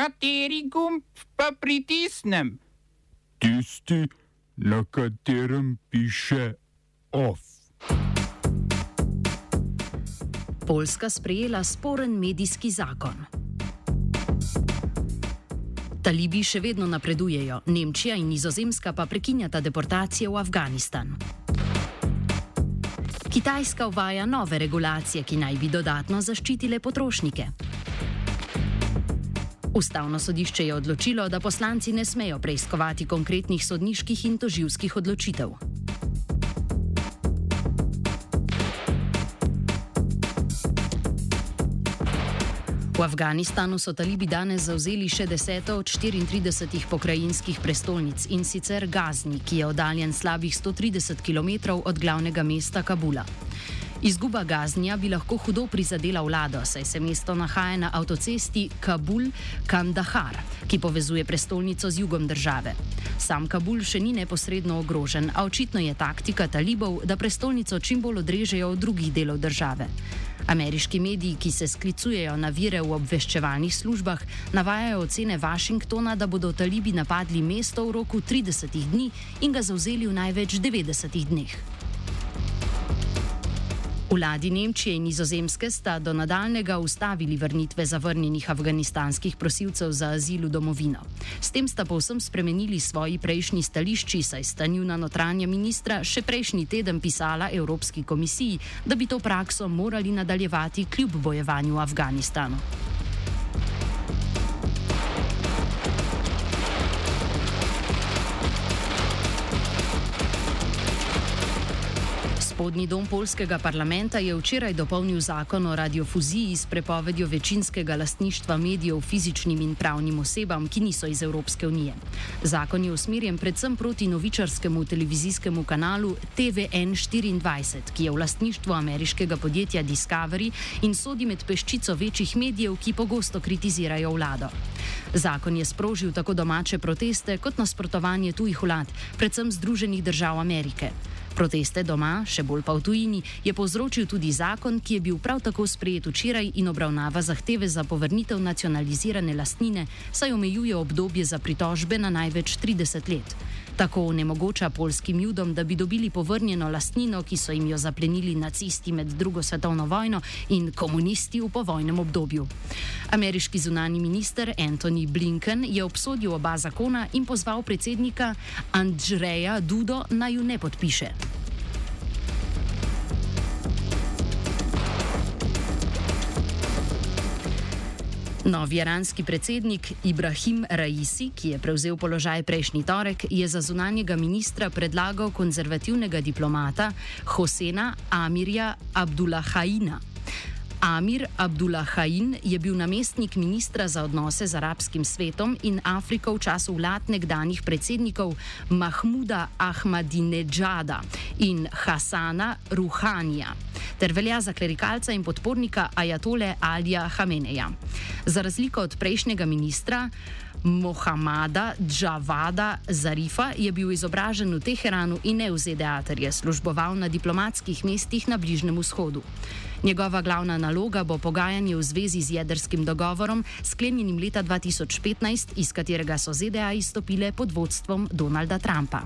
Kateri gumb pa pritisnem? Tisti, na katerem piše OF. Poljska sprejela sporen medijski zakon. Talibi še vedno napredujejo, Nemčija in Nizozemska pa prekinjata deportacije v Afganistan. Kitajska uvaja nove regulacije, ki naj bi dodatno zaščitile potrošnike. Ustavno sodišče je odločilo, da poslanci ne smejo preiskovati konkretnih sodniških in toživskih odločitev. V Afganistanu so talibi danes zauzeli še deseto od 34 pokrajinskih prestolnic in sicer Gazni, ki je oddaljen slabih 130 km od glavnega mesta Kabula. Izguba Gaznija bi lahko hudo prizadela vlado, saj se mesto nahaja na avtocesti Kabul-Kandahar, ki povezuje prestolnico z jugom države. Sam Kabul še ni neposredno ogrožen, a očitno je taktika talibov, da prestolnico čim bolj odrežejo od drugih delov države. Ameriški mediji, ki se sklicujejo na vire v obveščevalnih službah, navajajo ocene Washingtona, da bodo talibi napadli mesto v roku 30 dni in ga zauzeli v največ 90 dneh. Vladi Nemčije in Nizozemske sta do nadaljnega ustavili vrnitve zavrnjenih afganistanskih prosilcev za azil v domovino. S tem sta povsem spremenili svoji prejšnji stališči, saj sta njuna notranja ministra še prejšnji teden pisala Evropski komisiji, da bi to prakso morali nadaljevati kljub bojevanju v Afganistanu. Spodnji dom polskega parlamenta je včeraj dopolnil zakon o radiofuziji s prepovedjo večinskega lastništva medijev fizičnim in pravnim osebam, ki niso iz Evropske unije. Zakon je usmerjen predvsem proti novičarskemu televizijskemu kanalu TVN24, ki je v lastništvu ameriškega podjetja Discovery in sodi med peščico večjih medijev, ki pogosto kritizirajo vlado. Zakon je sprožil tako domače proteste kot nasprotovanje tujih vlad, predvsem Združenih držav Amerike. Proteste doma, še bolj pa v tujini, je povzročil tudi zakon, ki je bil prav tako sprejet včeraj in obravnava zahteve za povrnitev nacionalizirane lastnine, saj omejuje obdobje za pritožbe na največ 30 let. Tako onemogoča polskim judom, da bi dobili povrnjeno lastnino, ki so jim jo zaplenili nacisti med drugo svetovno vojno in komunisti v povojnem obdobju. Ameriški zunani minister Anthony Blinken je obsodil oba zakona in pozval predsednika Andrzeja Dudo naj ju ne podpiše. Novi iranski predsednik Ibrahim Raisi, ki je prevzel položaj prejšnji torek, je za zunanjega ministra predlagal konzervativnega diplomata Hosena Amirja Abdullahajina. Amir Abdullahain je bil namestnik ministra za odnose z arabskim svetom in Afriko v času vlad nekdanjih predsednikov Mahmuda Ahmadinejada in Hasana Ruhanija ter velja za klerikalca in podpornika Ajatole Alija Hameneja. Za razliko od prejšnjega ministra, Mohamada Džavada Zarifa je bil izobražen v Teheranu in ne v ZDA, ter je služboval na diplomatskih mestih na Bližnem vzhodu. Njegova glavna naloga bo pogajanje v zvezi z jedrskim dogovorom, sklenjenim leta 2015, iz katerega so ZDA izstopile pod vodstvom Donalda Trumpa.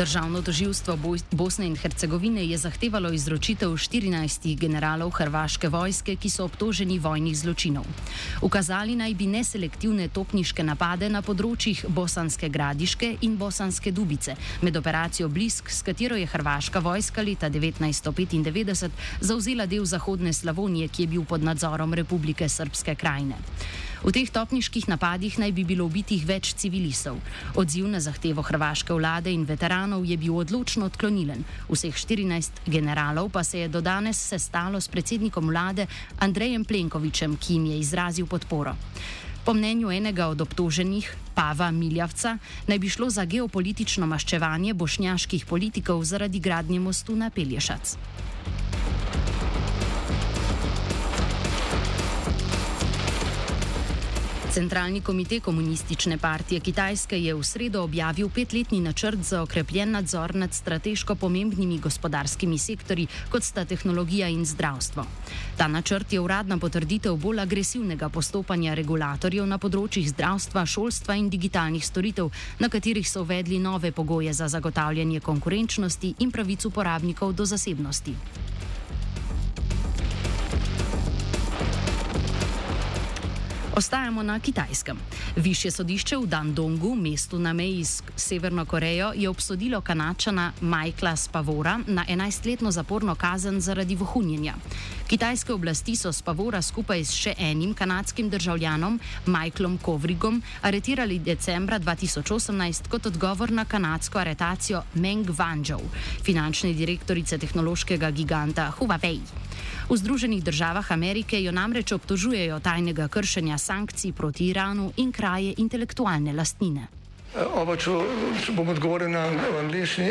Državno toživstvo Bosne in Hercegovine je zahtevalo izročitev 14 generalov hrvaške vojske, ki so obtoženi vojnih zločinov. Ukazali naj bi neselektivne topniške napade na področjih Bosanske Gradiške in Bosanske Dubice med operacijo Blisk, s katero je hrvaška vojska leta 1995 zauzela del zahodne Slavonije, ki je bil pod nadzorom Republike Srpske krajine. V teh topniških napadih naj bi bilo ubitih več civilistov. Odziv na zahtevo hrvaške vlade in veteranov je bil odločno odklonilen. Vseh 14 generalov pa se je do danes sestalo s predsednikom vlade Andrejem Plenkovičem, ki jim je izrazil podporo. Po mnenju enega od obtoženih, Pava Miljavca, naj bi šlo za geopolitično maščevanje bošnjaških politikov zaradi gradnje mostu na Pelješac. Centralni komite komunistične partije Kitajske je v sredo objavil petletni načrt za okrepljen nadzor nad strateško pomembnimi gospodarskimi sektori, kot sta tehnologija in zdravstvo. Ta načrt je uradna potrditev bolj agresivnega postopanja regulatorjev na področjih zdravstva, šolstva in digitalnih storitev, na katerih so uvedli nove pogoje za zagotavljanje konkurenčnosti in pravic uporabnikov do zasebnosti. Ostajamo na Kitajskem. Višje sodišče v Dandongu, mestu na meji s Severno Korejo, je obsodilo kanačana Michaela Spavora na 11-letno zaporno kazen zaradi vohunjenja. Kitajske oblasti so Spavora skupaj s še enim kanadskim državljanom, Michaelom Kovrigom, aretirali decembra 2018 kot odgovor na kanadsko aretacijo Meng Wanzhou, finančne direktorice tehnološkega giganta Huawei. V Združenih državah Amerike jo namreč obtožujejo tajnega kršenja sankcij proti Iranu in kraje intelektualne lastnine. Oba, če, če bom odgovoril na angliški.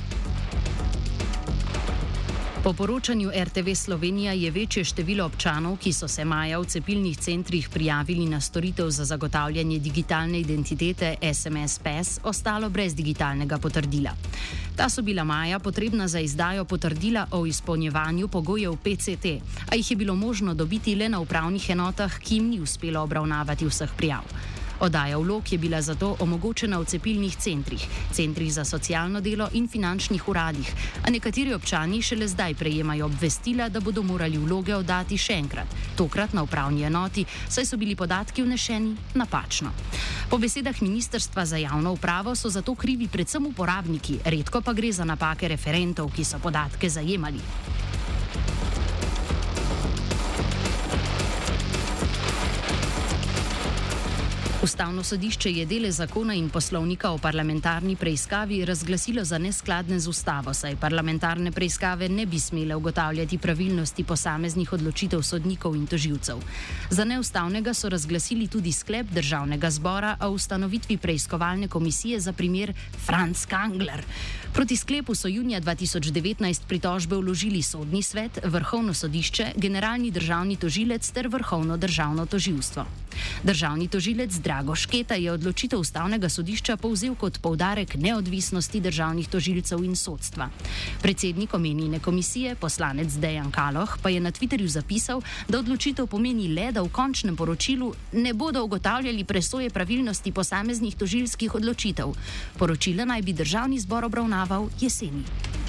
Po poročanju RTV Slovenija je večje število občanov, ki so se maja v cepilnih centrih prijavili na storitev za zagotavljanje digitalne identitete SMS PES, ostalo brez digitalnega potrdila. Ta so bila maja potrebna za izdajo potrdila o izpolnjevanju pogojev PCT, a jih je bilo možno dobiti le na upravnih enotah, ki jim ni uspelo obravnavati vseh prijav. Odaja vlog je bila zato omogočena v cepilnih centrih, centrih za socialno delo in finančnih uradih, a nekateri občani šele zdaj prejemajo obvestila, da bodo morali vloge oddati še enkrat, tokrat na upravni enoti, saj so bili podatki vnešeni napačno. Po besedah Ministrstva za javno upravo so zato krivi predvsem uporabniki, redko pa gre za napake referentov, ki so podatke zajemali. Ustavno sodišče je dele zakona in poslovnika o parlamentarni preiskavi razglasilo za neskladne z ustavo, saj parlamentarne preiskave ne bi smele ugotavljati pravilnosti posameznih odločitev sodnikov in toživcev. Za neustavnega so razglasili tudi sklep državnega zbora o ustanovitvi preiskovalne komisije za primer Franz Kangler. Proti sklepu so junija 2019 pritožbe vložili sodni svet, vrhovno sodišče, generalni državni tožilec ter vrhovno državno toživstvo. Državni tožilec Drago Šketa je odločitev ustavnega sodišča povzel kot povdarek neodvisnosti državnih tožilcev in sodstva. Predsednik omenjene komisije, poslanec Dejan Kaloh, pa je na Twitterju zapisal, da odločitev pomeni le, da v končnem poročilu ne bodo ugotavljali presoje pravilnosti posameznih tožilskih odločitev. Poročila naj bi državni zbor obravnaval jeseni.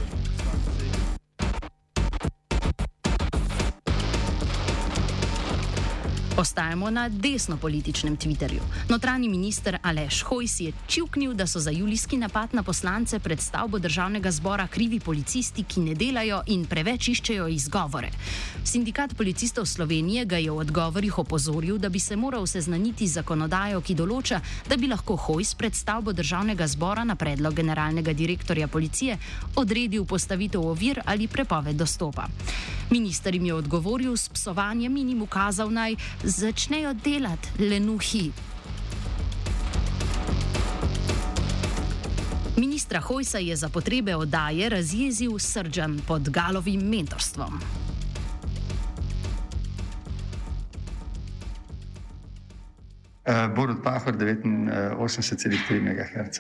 Ostajamo na desno-političnem Twitterju. Notranji minister Aleš Hojs je čivknil, da so za julijski napad na poslance pred stavbo državnega zbora krivi policisti, ki ne delajo in preveč iščejo izgovore. Sindikat policistov Slovenije ga je v odgovorih opozoril, da bi se moral seznaniti z zakonodajo, ki določa, da bi lahko Hojs pred stavbo državnega zbora na predlog generalnega direktorja policije odredil postavitev ovir ali prepoved dostopa. Minister jim je odgovoril s psovanjem in jim ukazal naj začnejo delati lenuhi. Ministra Hojsa je za potrebe oddaje razjezil srčan pod galovim mentorstvom. Uh, Borod Pahor, 89,3 MHz.